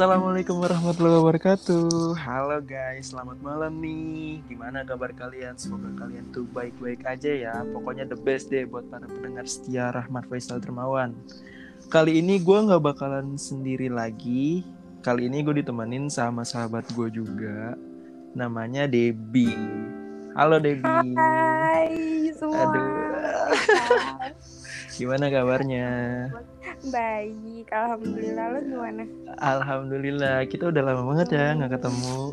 Assalamualaikum warahmatullahi wabarakatuh. Halo guys, selamat malam nih. Gimana kabar kalian? Semoga kalian tuh baik-baik aja ya. Pokoknya the best deh buat para pendengar setia Rahmat Faisal Dermawan. Kali ini gue nggak bakalan sendiri lagi. Kali ini gue ditemenin sama sahabat gue juga. Namanya Debbie. Halo Debbie. Hai semua. Aduh. Gimana kabarnya? Baik, alhamdulillah lo gimana? Alhamdulillah, kita udah lama banget ya nggak ketemu.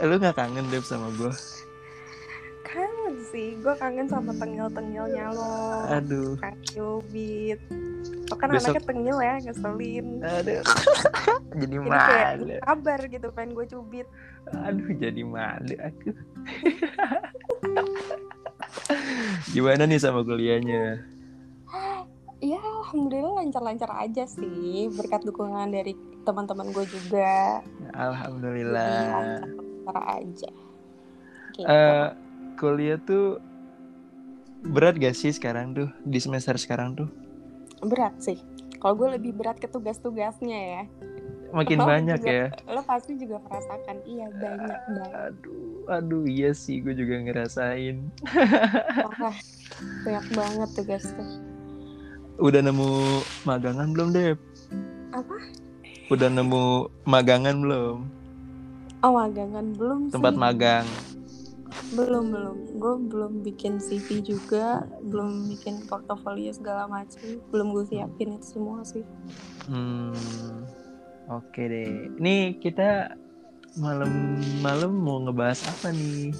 Lu nggak kangen Deb sama gue? Kangen sih, gue kangen sama tengil-tengilnya lo. Aduh, Kang Yubit. Lo kan Besok- anaknya tengil ya, ngeselin. aduh. jadi malu. kabar gitu, pengen gue cubit. Aduh, jadi malu aku. Gimana nih sama kuliahnya? Ya, alhamdulillah lancar-lancar aja sih. Berkat dukungan dari teman-teman gue juga. Jadi Alhamdulillah. lancar-lancar aja. Gitu. Eh, kuliah tuh berat gak sih sekarang tuh di semester sekarang tuh? berat sih. Kalau gue lebih berat ke tugas-tugasnya ya. Makin Oh, banyak juga. ya. Lo pasti juga merasakan. Iya, banyak banget. Aduh, aduh iya sih, gue juga ngerasain. Parah. Banyak banget tugas tuh. Udah nemu magangan belum, Dep? Apa? Udah nemu magangan belum? Oh, magangan belum Tempat sih. magang. Belum, belum. Gue belum bikin CV juga, belum bikin portofolio segala macam. Belum gue siapin itu semua sih. Hmm, oke deh. Nih kita malam-malam mau ngebahas apa nih?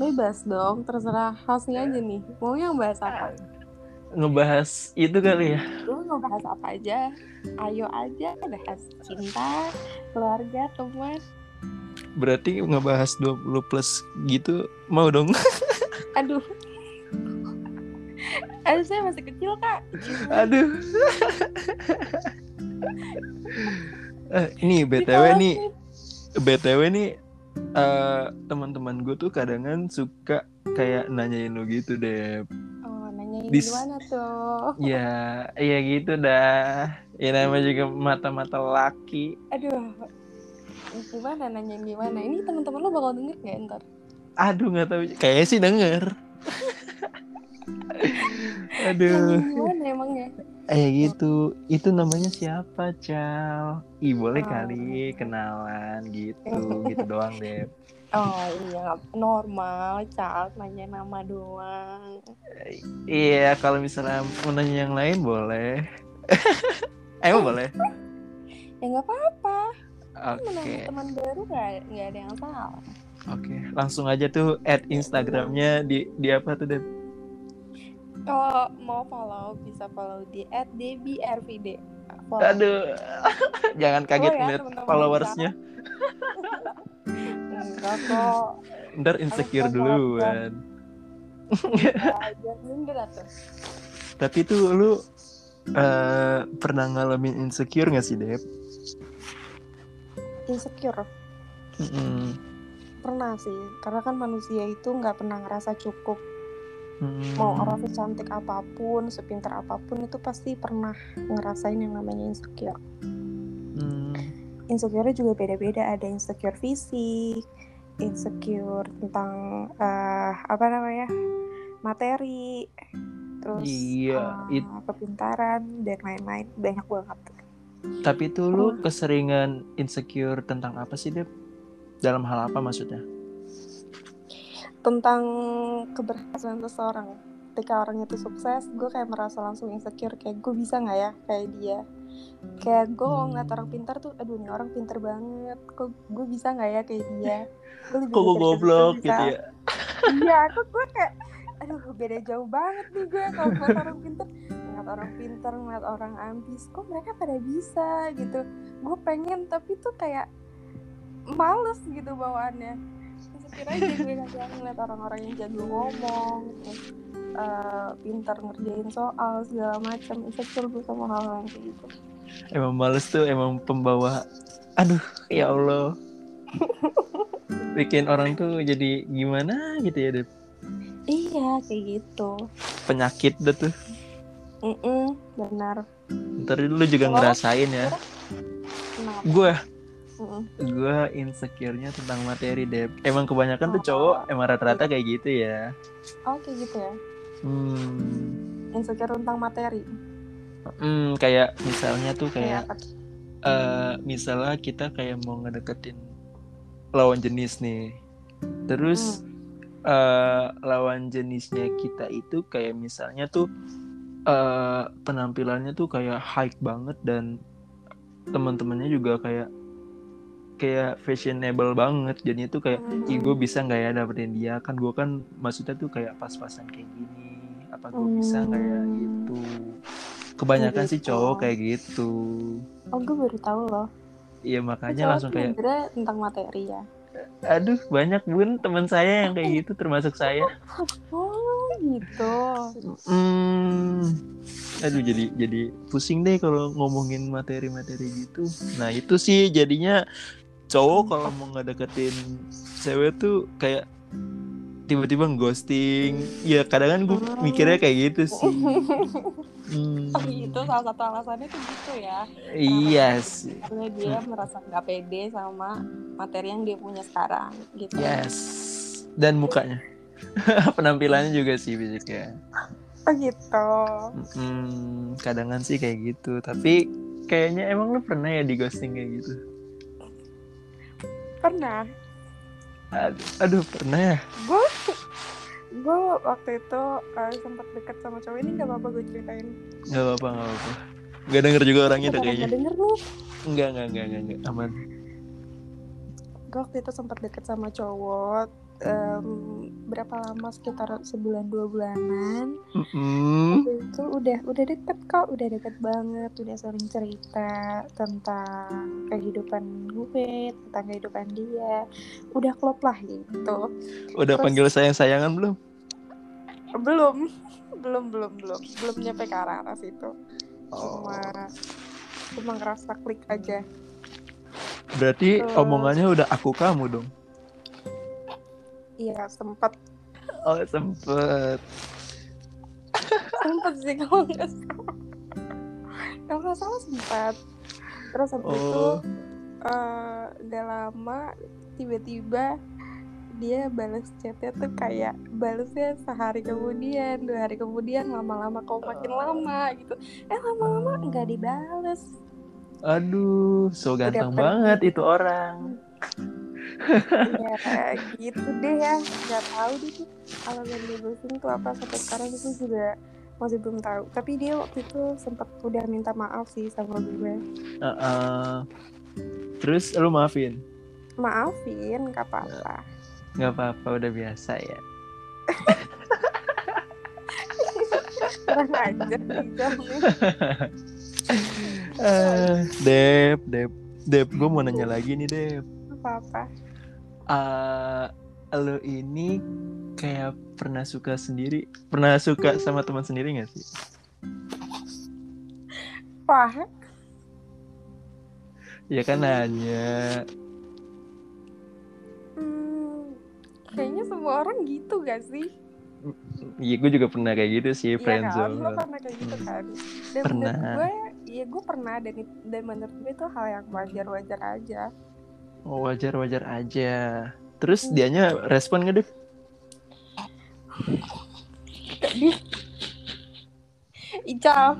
Bebas dong, terserah hostnya aja nih. Mau yang bahas apa? Ngebahas itu kali ya. Gue mau bahas apa aja. Ayo aja, bahas cinta, keluarga, teman. Berarti ngebahas 20 plus gitu mau dong. Aduh. Aduh, saya masih kecil, Kak. Aduh. eh, ini BTW nih, BTW nih eh, teman-teman gue tuh kadangan suka kayak nanyain lo gitu deh. Oh, nanyain Dis- gimana tuh? Ya, ya gitu dah. Ya namanya juga mata-mata laki. Aduh, gimana nanyain gimana? Ini teman-teman lo bakal denger nggak ntar? Aduh nggak tahu. Kayaknya sih denger. Aduh. Nanyain gimana emangnya? Eh gitu. Itu namanya siapa, Cal? Ih, boleh Oh. kali kenalan gitu. gitu doang deh. Oh iya, normal, Cal, nanya nama doang. Iya, kalau misalnya mau nanya yang lain boleh. Emang boleh? Ya nggak apa-apa, Oke, menambah teman baru nggak ada yang salah. oke. Langsung aja tuh add Instagramnya di di apa tuh, Deb? Kalau mau follow, bisa follow di @dbrvd. Follow. Aduh, jangan kaget Oh ya, teman-teman followersnya. Enggak kok. Ntar insecure duluan. Tapi tuh lu eh, pernah ngalamin insecure gak sih, Deb? Insecure. Mm-mm. Pernah sih, karena kan manusia itu nggak pernah ngerasa cukup. Mm. Mau orang secantik apa pun, sepintar apa pun itu pasti pernah ngerasain yang namanya insecure. Mm. Insecure juga beda-beda. Ada insecure fisik, insecure tentang eh, apa namanya materi, terus Iya, eh, it- kepintaran dan lain-lain banyak banget. Tapi tuh lu keseringan insecure tentang apa sih, Deb? Dalam hal apa maksudnya? Tentang keberhasilan seseorang. Ketika orang itu sukses, gue kayak merasa langsung insecure kayak gue bisa nggak ya kayak dia. Kayak gue kalau ngeliat orang pintar tuh, aduh nih orang pintar banget. Kok gue bisa nggak ya kayak dia? Gue lebih Kok gue goblok gitu ya? Iya, aku gue kayak, aduh beda jauh banget nih gue kalau ngeliat orang pintar. Ngeliat orang pintar, ngeliat orang ambis, kok mereka pada bisa gitu. Gue pengen tapi tuh kayak males gitu bawaannya. Insecure aja gue kadang ngeliat orang-orang yang jago ngomong, terus eh, pintar ngerjain soal segala macam. Insecure gue sama hal-hal kayak gitu. Emang males tuh emang pembawa. Aduh, ya Allah. Bikin orang tuh jadi gimana gitu ya, Deb? Iya, kayak gitu. Penyakit dah tuh. Mm benar. ntar lu juga Kalau- ngerasain ya gue Mm-mm. Gue insecure-nya tentang materi deh emang kebanyakan tuh Oh. cowok emang rata-rata kayak gitu ya Oh kayak gitu ya. hmm, Insecure tentang materi. hmm, kayak misalnya tuh kayak tuh? eh misalnya kita kayak mau ngedeketin lawan jenis nih terus eh lawan jenisnya kita itu kayak misalnya tuh eh penampilannya tuh kayak high banget dan teman-temannya juga kayak kayak fashionable banget jadi itu kayak ih gue bisa nggak ya dapetin dia kan gue kan maksudnya tuh kayak pas-pasan kayak gini apa gue bisa nggak ya Hmm. gitu kebanyakan sih Gitu. cowok kayak gitu Oh gue baru tahu loh. Iya makanya langsung tuh kayak tentang materi ya. aduh banyak bun teman saya yang kayak gitu termasuk saya Oh gitu. hmm aduh jadi jadi pusing deh kalau ngomongin materi-materi gitu nah itu sih jadinya cowok kalau mau ngedeketin cewek tuh kayak tiba-tiba ghosting ya kadang kan gue Hmm. mikirnya kayak gitu sih Hmm, Oh gitu salah satu alasannya tuh gitu ya. iya sih Karena dia merasa nggak pede sama materi yang dia punya sekarang gitu. yes dan mukanya penampilannya juga sih fisiknya Oh gitu. Hmm, kadangan sih kayak gitu. Tapi kayaknya emang lu pernah ya di ghosting kayak gitu? Pernah. Aduh, aduh pernah ya. Gue gue waktu itu uh, sempat deket sama cowok ini nggak apa-apa gue ceritain. Gak apa-apa, gak apa-apa. Gak denger juga orangnya Beneran kayaknya. nggak denger nih. Enggak, enggak, enggak, enggak, enggak. Aman. Gue waktu itu sempat deket sama cowok. Em, berapa lama? Sekitar sebulan dua bulanan. Waktu itu udah udah deket kok udah deket banget. Udah sering cerita tentang kehidupan gue tentang kehidupan dia. Udah klop lah gitu. Udah Terus- panggil sayang-sayangan belum? belum. Belum belum belum. Belum nyampe ke arah arah situ. Oh. cuma cuma ngerasa klik aja. Berarti Terus- omongannya udah aku kamu dong. Iya sempet. Oh, sempet. sempet sih kalau nggak salah. Kalau nggak salah sempat terus habis itu Oh. eh, nggak lama tiba-tiba dia balas chatnya tuh kayak balasnya sehari kemudian dua hari kemudian lama-lama kok makin lama gitu. Eh lama-lama nggak dibales. Aduh, so ganteng banget itu orang. Ya gitu deh ya nggak tahu deh tuh alasan dia ghosting tuh apa sampai sekarang itu juga masih belum tahu tapi dia waktu itu sempat udah minta maaf sih sama gue Uh-uh. Terus lu maafin? maafin nggak apa-apa Gak apa-apa, udah biasa ya. Eh, Dep, Dep, Dep, gue mau nanya lagi nih, Dep. Apa-apa. Eh, lo ini kayak pernah suka sendiri, pernah suka sama teman sendiri gak sih? wah. Ya kan nanya. hmm, kayaknya semua orang gitu gak sih? Iya, gue juga pernah kayak gitu sih, Iya kan, lo pernah kayak gitu kan. Dan Pernah. gue, iya gue pernah dan, dan menurut gue itu hal yang wajar-wajar aja Oh, wajar-wajar aja. Terus dianya respon gak? Di- Ical,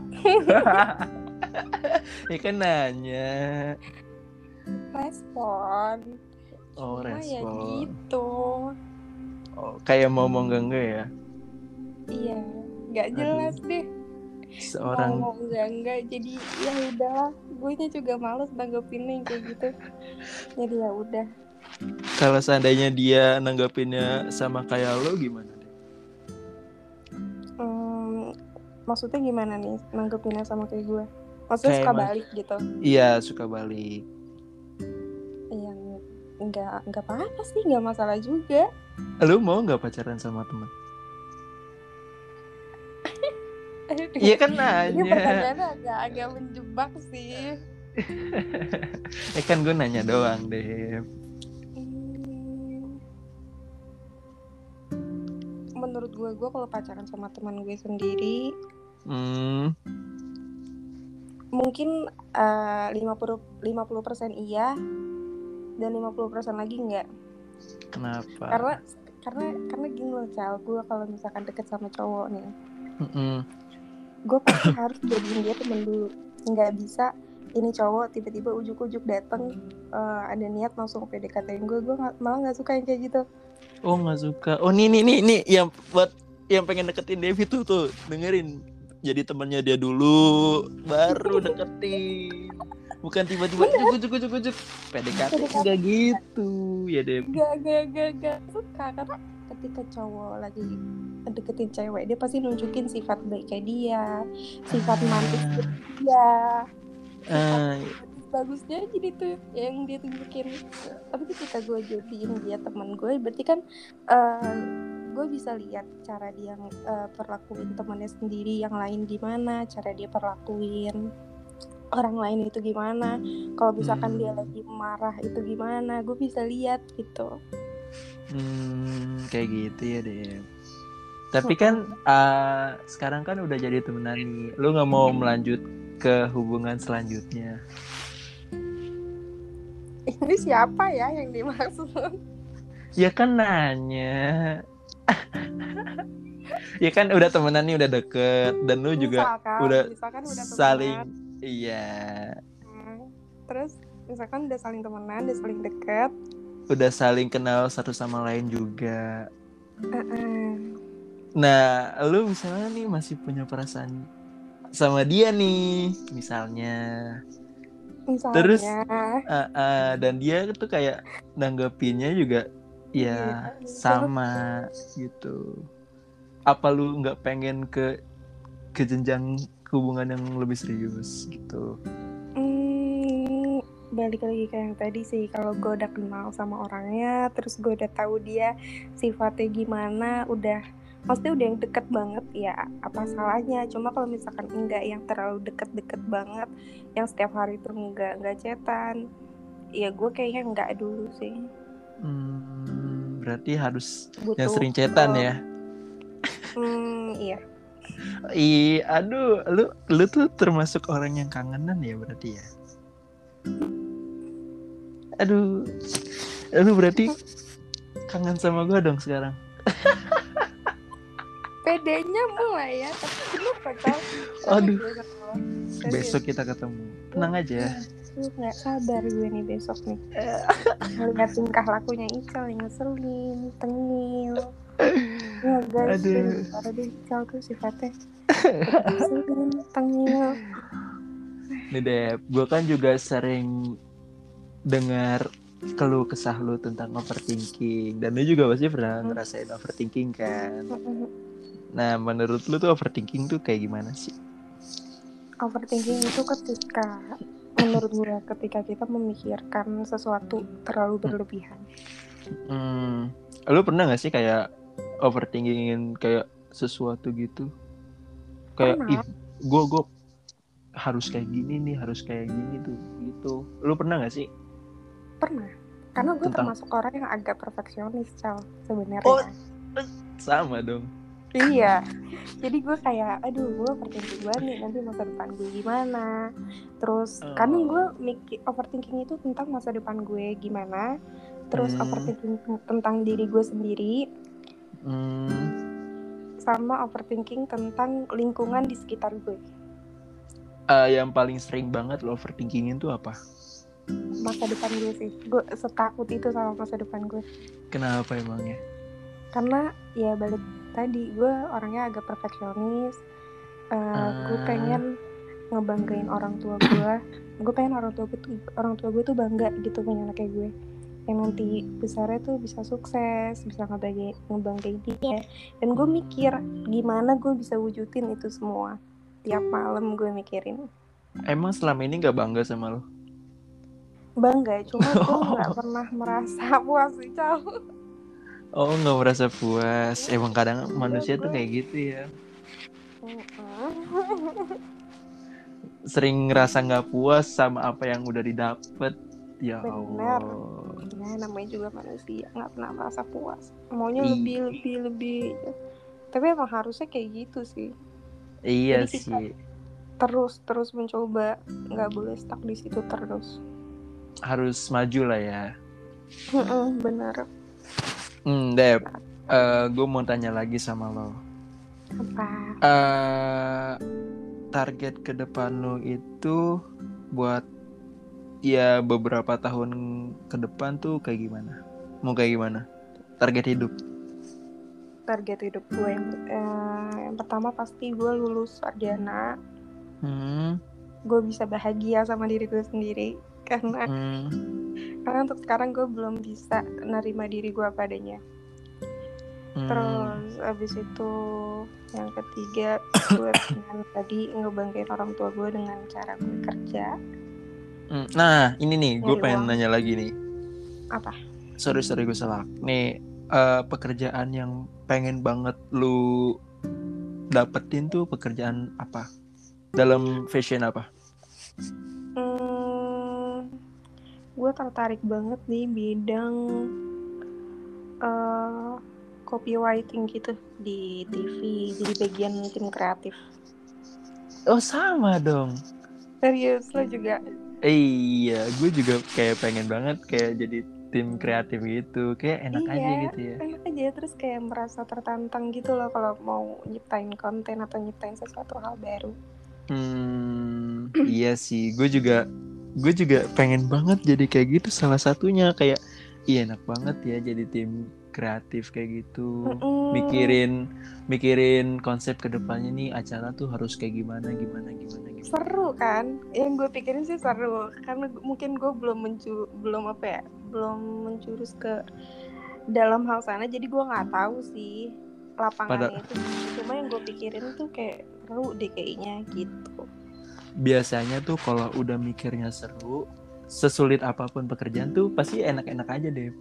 ya kan nanya. respon Oh, Cuma ya respon. gitu Oh, kayak mau mau enggak ya? Iya, nggak jelas deh Seorang Mau enggak enggak, jadi ya udah Gue juga males nanggepinnya yang kayak gitu Jadi ya udah kalau seandainya dia nanggapinnya sama kayak lo gimana? Hmm, maksudnya gimana nih nanggepinnya sama kayak gue? Maksudnya Kayak suka mas- balik gitu? Iya, suka balik. Iya, nggak nggak apa-apa sih, nggak masalah juga. Lu mau nggak pacaran sama teman? Iya kan Ini nanya. pertanyaannya agak agak menjebak sih. ya kan gue nanya doang deh. Menurut gue, gue kalau pacaran sama teman gue sendiri, Hmm, mungkin eh, lima puluh lima puluh persen iya dan 50% lagi enggak Kenapa? karena karena karena gini loh cal gue kalau misalkan deket sama cowok nih Mm-mm. Gue pasti harus jadiin dia temen dulu nggak bisa ini cowok tiba-tiba ujuk-ujuk dateng eh, ada niat langsung PDKT gue gue nggak- malah nggak suka yang kayak gitu Oh nggak suka. Oh nih nih nih nih yang buat yang pengen deketin Devi tuh tuh dengerin. Jadi temannya dia dulu, baru deketin. Bukan tiba-tiba ujuk ujuk ujuk ujuk. PDKT enggak gitu ya Devi. gak gak gak gak suka karena ketika cowok lagi deketin cewek dia pasti nunjukin sifat baiknya dia sifat mantis dia. Ah, bagusnya jadi tuh yang dia tunjukin. Tapi ketika gue jadiin dia teman gue berarti kan eh, gue bisa lihat cara dia eh, perlakuin temannya sendiri yang lain gimana cara dia perlakuin orang lain itu gimana. Kalau misalkan Hmm. dia lagi marah itu gimana gue bisa lihat gitu. Hmm, kayak gitu ya Dev. Tapi kan ah, sekarang kan udah jadi temenan nih. Lu nggak mau melanjut ke hubungan selanjutnya? ini siapa ya yang dimaksud Ya kan nanya. ya kan udah temenan nih udah deket dan lu juga misalkan, udah misalkan udah temenan, saling iya terus misalkan udah saling temenan udah saling deket udah saling kenal satu sama lain juga. eh, Nah, lu misalnya nih masih punya perasaan sama dia nih, misalnya. misalnya Terus, Ah, ah, dan dia tuh kayak nanggepinnya juga ya Iya. sama gitu. Apa lu nggak pengen ke ke jenjang hubungan yang lebih serius gitu? Hmm, balik lagi ke yang tadi sih kalau gue udah kenal sama orangnya terus gue udah tahu dia sifatnya gimana udah maksudnya udah yang deket banget ya apa salahnya cuma kalau misalkan enggak yang terlalu deket-deket banget yang setiap hari tuh enggak enggak cetan ya gue kayaknya enggak dulu sih Hmm, berarti harus butuh yang sering cetan eh, ya. hmm, iya Ih, aduh, lu lu tuh termasuk orang yang kangenan ya berarti ya. Aduh, aduh berarti kangen sama gua dong sekarang. pedenya mulai ya tapi kenapa kau Aduh. Besok kita ketemu. Tenang aja. Lu nggak sabar gue nih besok nih Melihat tingkah lakunya Ical yang ngeselin, tengil Ya guys, Aduh. parah deh Ical tuh sifatnya Ngeselin, tengil Nih Dep, gua kan juga sering dengar keluh kesah lu tentang overthinking dan lu juga pasti pernah Hmm. ngerasain overthinking kan. Nah, menurut lu tuh overthinking tuh kayak gimana sih? Overthinking itu ketika Menurut gue ketika kita memikirkan sesuatu terlalu berlebihan Hmm, lu pernah gak sih kayak overthinkingin kayak sesuatu gitu? Kayak Pernah. ih, gue gue harus kayak gini nih, harus kayak gini tuh, gitu. Lu pernah gak sih? Pernah Karena gue Tentang- termasuk orang yang agak perfeksionis Cal Sebenarnya Oh. Sama dong. Iya, jadi gue kayak, aduh gue overthinking banget nih nanti masa depan gue gimana. Terus Oh. kan gue mikir overthinking itu tentang masa depan gue gimana. Terus Hmm. overthinking tentang diri gue sendiri, Hmm, sama overthinking tentang lingkungan di sekitar gue. eh, yang paling sering banget lo overthinkingin tuh apa? Masa depan gue sih, gue setakut itu sama masa depan gue. Kenapa emangnya? Karena ya balik tadi gue orangnya agak perfeksionis. Eh, Gue Ah. pengen ngebanggain orang tua gue. Gue pengen orang tua gue tuh orang tua gue tuh bangga gitu punya anak kayak gue. Yang nanti besarnya tuh bisa sukses, bisa ngebanggain ngebanggain dia. Dan gue mikir gimana gue bisa wujudin itu semua. Tiap malam gue mikirin Emang selama ini gak bangga sama lo? bangga, cuma gue nggak pernah merasa puas sih. Oh nggak merasa puas. Emang kadang manusia tuh kayak gitu ya. Sering ngerasa nggak puas sama apa yang udah didapet. Ya Bener. Allah. Ya namanya juga manusia nggak pernah merasa puas. Maunya Iya. lebih lebih lebih. Tapi emang harusnya kayak gitu sih. Iya Jadi sih. terus terus mencoba nggak boleh stuck di situ terus harus maju lah ya bener hmm Dep gue mau tanya lagi sama lo. Apa? Eh target ke depan lo itu buat ya beberapa tahun ke depan tuh kayak gimana? Mau kayak gimana? Target hidup. Target hidup gue yang, eh, yang pertama pasti gue lulus sarjana. Hmm, gue bisa bahagia sama diri gue sendiri. Karena hmm. Karena untuk sekarang gue belum bisa nerima diri gue apa adanya hmm. terus abis itu yang ketiga gue pengen tadi ngebanggain orang tua gue dengan cara gue kerja Hmm, Nah, ini nih, gue pengen uang. nanya lagi nih. apa Sorry, sorry gue salah. Nih, eh, pekerjaan yang pengen banget lu dapetin tuh pekerjaan apa? Dalam fashion apa? Gue tertarik banget di bidang eh copywriting gitu di TV jadi bagian tim kreatif Oh, sama dong. serius lo juga Iya, gue juga kayak pengen banget kayak jadi tim kreatif gitu. Kayak enak aja Iya. gitu ya. enak aja terus kayak merasa tertantang gitu loh kalau mau nyiptain konten atau nyiptain sesuatu hal baru Hmm, iya sih. Gue juga gue juga pengen banget jadi kayak gitu salah satunya kayak iya enak banget ya jadi tim kreatif kayak gitu. Mikirin mikirin konsep ke depannya nih acara tuh harus kayak gimana gimana gimana gimana. Seru kan? Yang gue pikirin sih seru karena mungkin gue belum mencu belum apa ya belum mencurus ke dalam hal sana jadi gue nggak tahu sih lapangannya itu cuma yang gue pikirin tuh kayak seru deh kayaknya gitu biasanya tuh kalau udah mikirnya seru sesulit apa pun pekerjaan tuh pasti enak-enak aja deh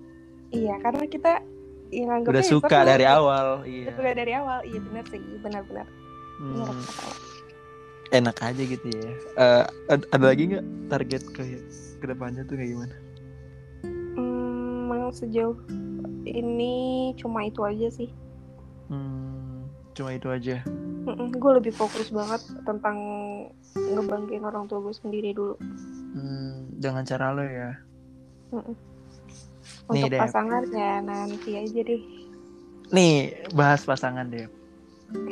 iya karena kita yang anggapnya udah ya suka seru. dari awal iya. Suka dari awal iya benar sih benar-benar benar. Hmm, enak aja gitu ya. Eh, ad- ada lagi nggak target ke ke depannya tuh kayak gimana? Hmm, emang sejauh ini cuma itu aja sih. Hmm, cuma itu aja gue lebih fokus banget tentang ngebanggain orang tua gue sendiri dulu. Hmm, dengan cara lo ya? Nih, untuk Dep. pasangan ya nanti aja deh. Nih bahas pasangan deh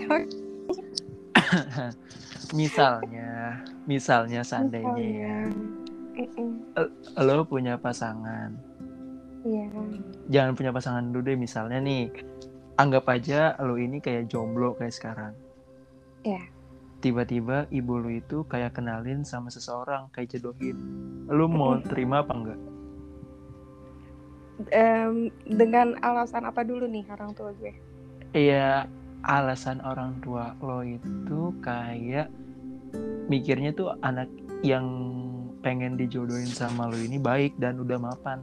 misalnya misalnya seandainya ya. Mm-mm. lo punya pasangan. Iya. jangan punya pasangan dulu deh misalnya nih. Anggap aja lo ini kayak jomblo kayak sekarang Iya. tiba-tiba ibu lo itu kayak kenalin sama seseorang kayak jodohin. Lo mau terima apa enggak? Em, dengan alasan apa dulu nih orang tua gue? Iya alasan orang tua lo itu kayak mikirnya tuh anak yang pengen dijodohin sama lo ini baik dan udah mapan.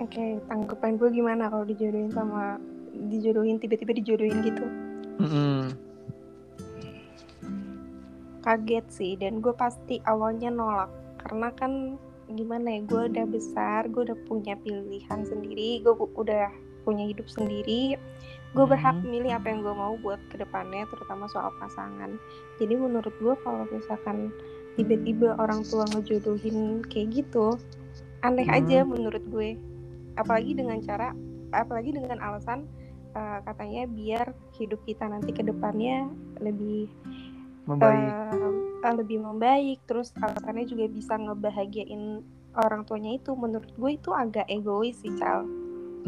Oke tanggapan gue gimana kalau dijodohin sama dijodohin tiba-tiba dijodohin gitu Mm-mm. kaget sih dan gue pasti awalnya nolak karena kan gimana ya gue udah besar gue udah punya pilihan sendiri gue udah punya hidup sendiri gue berhak Mhm. milih apa yang gue mau buat ke depannya terutama soal pasangan jadi menurut gue kalau misalkan tiba-tiba orang tua ngejodohin kayak gitu aneh Mhm. aja menurut gue apalagi dengan cara apalagi dengan alasan eh, katanya biar hidup kita nanti ke depannya lebih membaik. eh, lebih membaik. Terus alasannya juga bisa ngebahagiain orang tuanya itu. Menurut gue itu agak egois sih Cal.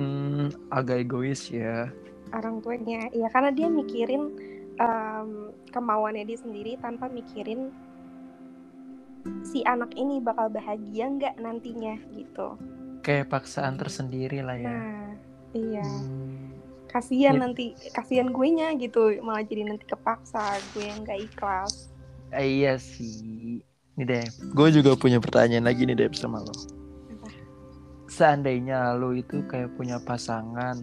Hmm, agak egois ya. Orang tuanya. Ya karena dia mikirin em, kemauannya dia sendiri tanpa mikirin si anak ini bakal bahagia nggak nantinya gitu. Kayak paksaan tersendiri lah ya. Nah iya. Hmm. Kasihan Ya. nanti kasihan gue nya gitu malah jadi nanti kepaksa gue yang nggak ikhlas. Eh, iya sih. Nih deh. Gue juga punya pertanyaan lagi nih deh sama lo. Apa? seandainya lo itu kayak punya pasangan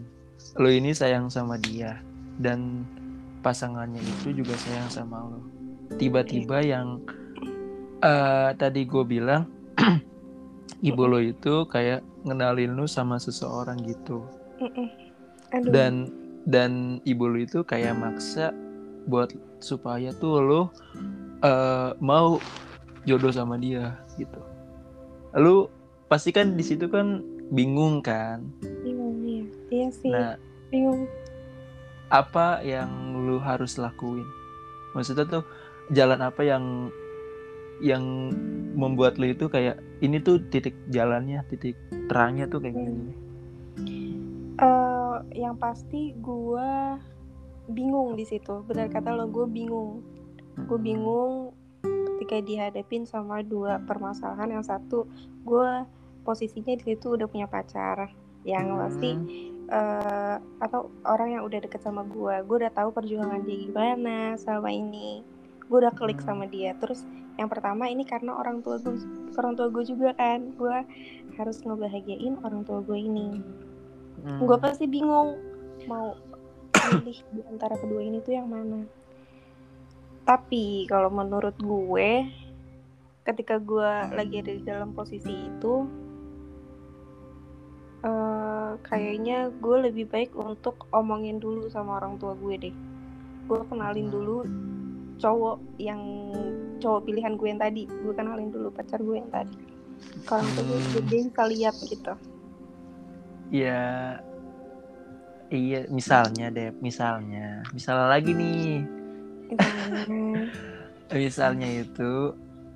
lo ini sayang sama dia dan pasangannya itu juga sayang sama lo. Tiba-tiba yang eh tadi gue bilang ibu lo itu kayak ngenalin lo sama seseorang gitu. Mm-mm. Aduh. Dan dan ibu lu itu kayak maksa buat supaya tuh lo uh, mau jodoh sama dia gitu. Lu pasti kan di situ kan bingung kan? Bingung ya iya sih. Nah bingung. apa yang lu harus lakuin? Maksudnya tuh jalan apa yang yang membuat lu itu kayak ini tuh titik jalannya titik terangnya tuh kayak gini uh, yang pasti gue bingung di situ. Benar kata lo gue bingung. Gue bingung ketika dihadapin sama dua permasalahan. Yang satu gue posisinya di situ udah punya pacar. Yang hmm. pasti uh, atau orang yang udah deket sama gue gue udah tahu perjuangan dia gimana selama ini. Gue udah klik sama hmm. dia. Terus yang pertama ini karena orang tua gue orang tua gue juga kan. Gue harus ngebahagiain orang tua gue ini hmm. gue pasti bingung mau pilih di antara kedua ini tuh yang mana. Tapi kalau menurut gue ketika gue lagi ada di dalam posisi itu uh, kayaknya gue lebih baik untuk omongin dulu sama orang tua gue deh. Gue kenalin dulu cowok yang cowok pilihan gue yang tadi. Gue kenalin dulu pacar gue yang tadi. Kalau hmm. gue dia bisa lihat gitu ya iya misalnya deh misalnya misalnya lagi nih misalnya itu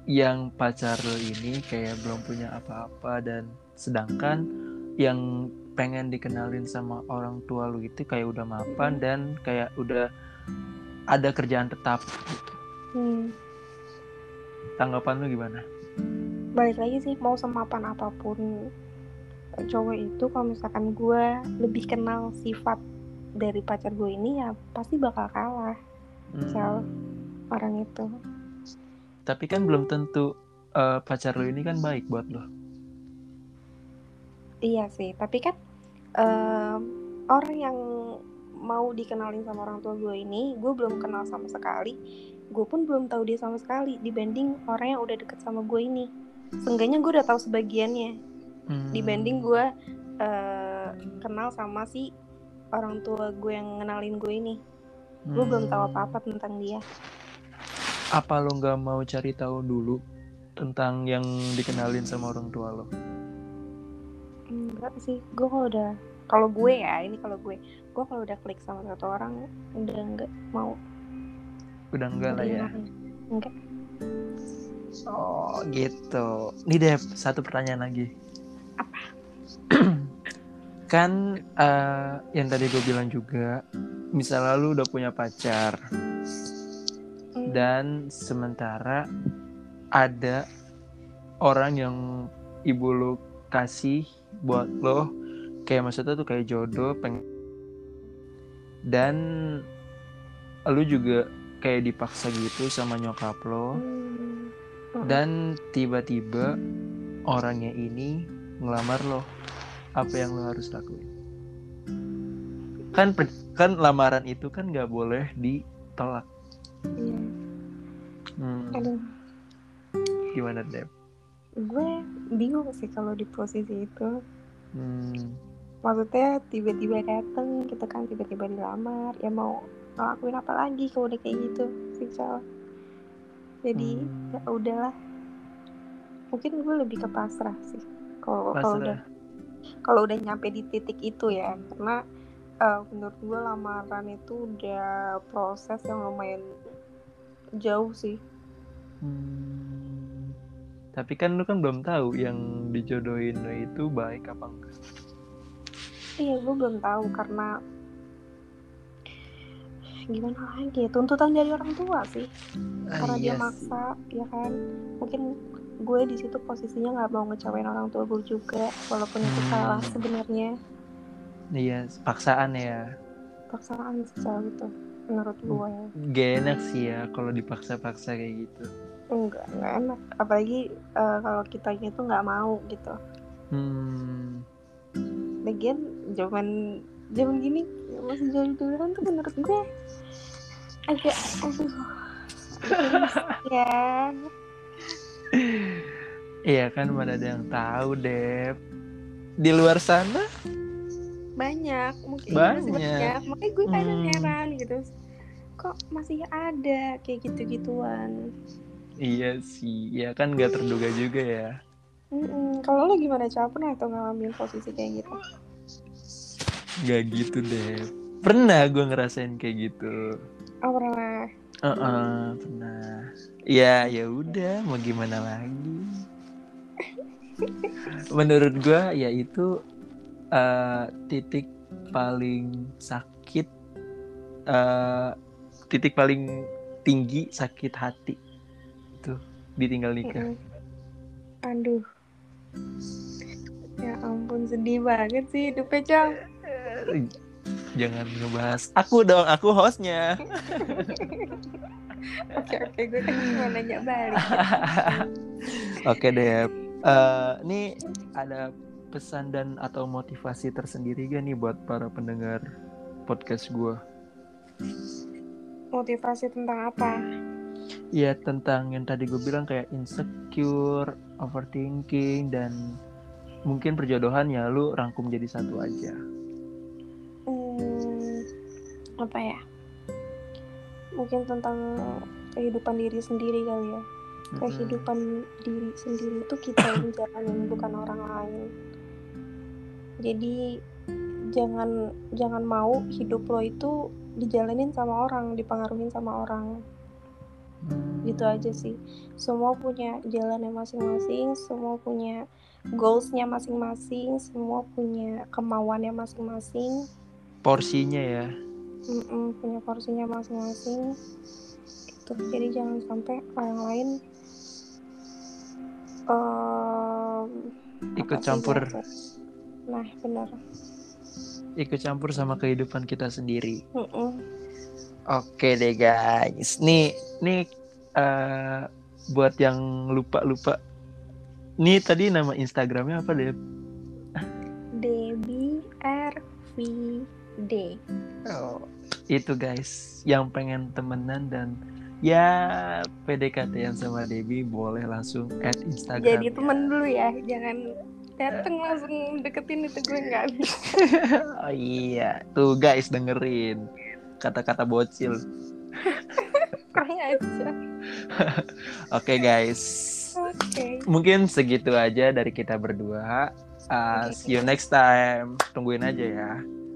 yang pacar lo ini kayak belum punya apa-apa dan sedangkan yang pengen dikenalin sama orang tua lo itu kayak udah mapan dan kayak udah ada kerjaan tetap gitu. Hmm. Tanggapan lo gimana? Balik lagi sih mau semapan apa pun cowok itu kalau misalkan gue lebih kenal sifat dari pacar gue ini ya pasti bakal kalah. Misal hmm. orang itu. Tapi kan belum tentu uh, pacar lo ini kan baik buat lo iya sih tapi kan uh, orang yang mau dikenalin sama orang tua gue ini gue belum kenal sama sekali. Gue pun belum tahu dia sama sekali dibanding orang yang udah deket sama gue ini. Seenggaknya gue udah tahu sebagiannya hmm. dibanding gue uh, kenal sama si orang tua gue yang ngenalin gue ini. Gue belum tahu hmm. apa-apa tentang dia. Apa lo nggak mau cari tahu dulu tentang yang dikenalin sama orang tua lo? Enggak sih gue kalau udah kalau gue ya ini kalau gue gue kalau udah klik sama satu orang udah nggak mau. Udah enggak lah ya. Enggak. Oh gitu. Nih deh satu pertanyaan lagi. apa kan uh, yang tadi gue bilang juga misalnya lu udah punya pacar hmm. dan sementara ada orang yang ibu lu kasih buat lo kayak maksudnya tuh kayak jodoh peng dan lu juga kayak dipaksa gitu sama nyokap lo hmm. dan tiba-tiba orangnya ini ngelamar lo apa yang lo harus lakuin? Kan kan lamaran itu kan nggak boleh ditolak. Iya. Hmm. Aduh. gimana Deb? Gue bingung sih kalau di posisi itu. Hmm. maksudnya tiba-tiba dateng gitu kan tiba-tiba dilamar. Ya mau ngelakuin apa lagi kalau udah kayak gitu sih jadi hmm. ya udahlah. Mungkin gue lebih ke pasrah sih kalau kalau udah kalau udah nyampe di titik itu ya. Karena uh, menurut gue lamaran itu udah proses yang lumayan jauh sih. Hmm, tapi kan lu kan belum tahu yang dijodohin lo itu baik apa enggak. Iya gue belum tahu karena gimana lagi ya tuntutan dari orang tua sih. Ah, karena iya dia maksa sih. ya kan? Mungkin gue di situ posisinya nggak mau ngecewain orang tua gue juga walaupun itu salah hmm. sebenarnya. Iya paksaan ya. Paksaan sih gitu menurut gue. Gak enak sih ya kalau dipaksa-paksa kayak gitu. Enggak enggak enak. Apalagi uh, kalau kita itu nggak mau gitu. Hmm. lagian zaman zaman gini masih jauh duluan tuh menurut gue agak aduh ya Iya kan mana ada yang tahu deh. Di luar sana banyak, mungkin banyak. banyak. Makanya gue kadang hmm. heran gitu. kok masih ada kayak gitu-gituan Iya sih, ya kan nggak terduga juga ya. Mm-mm. kalau lo gimana Cal pernah tuh ngalamin posisi kayak gitu Gak gitu deh. Pernah gue ngerasain kayak gitu. oh pernah Heeh, pernah. Ya, ya udah, mau gimana lagi? Menurut gue, ya itu eh, titik paling sakit, eh, titik paling tinggi sakit hati itu ditinggal nikah. Mm-mm. aduh ya ampun sedih banget sih hidupnya Eh, Jangan ngebahas aku dong, aku hostnya. oke oke gue kan mau nanya balik Oke deh. Eh, ini ada pesan dan atau motivasi tersendiri gak nih buat para pendengar podcast gue? motivasi tentang apa Ya tentang yang tadi gue bilang kayak insecure, overthinking dan mungkin perjodohan ya lu rangkum jadi satu aja. hmm, apa ya mungkin tentang kehidupan diri sendiri kali ya. Kehidupan diri sendiri itu kita yang jalanin bukan orang lain. Jadi jangan jangan mau hidup lo itu dijalanin sama orang dipengaruhin sama orang. Hmm. gitu aja sih. Semua punya jalannya masing-masing semua punya goalsnya masing-masing semua punya kemauannya masing-masing. Porsinya ya. Mm-mm, punya porsinya masing-masing gitu jadi jangan sampai orang lain em, Ikut campur, nah benar ikut campur sama kehidupan kita sendiri. Mm-mm. Oke deh guys. Nih, nih eh, buat yang lupa-lupa. Nih tadi nama Instagramnya apa deh? Debbie R V D Oh, itu guys, yang pengen temenan dan ya PDKT yang sama Debbie boleh langsung add Instagram. jadi temen dulu ya jangan dateng langsung deketin itu gue nggak bisa Oh iya, tuh guys dengerin kata-kata bocil. kurang aja Oke guys, oke mungkin segitu aja dari kita berdua. Uh, see you next time. Tungguin aja ya.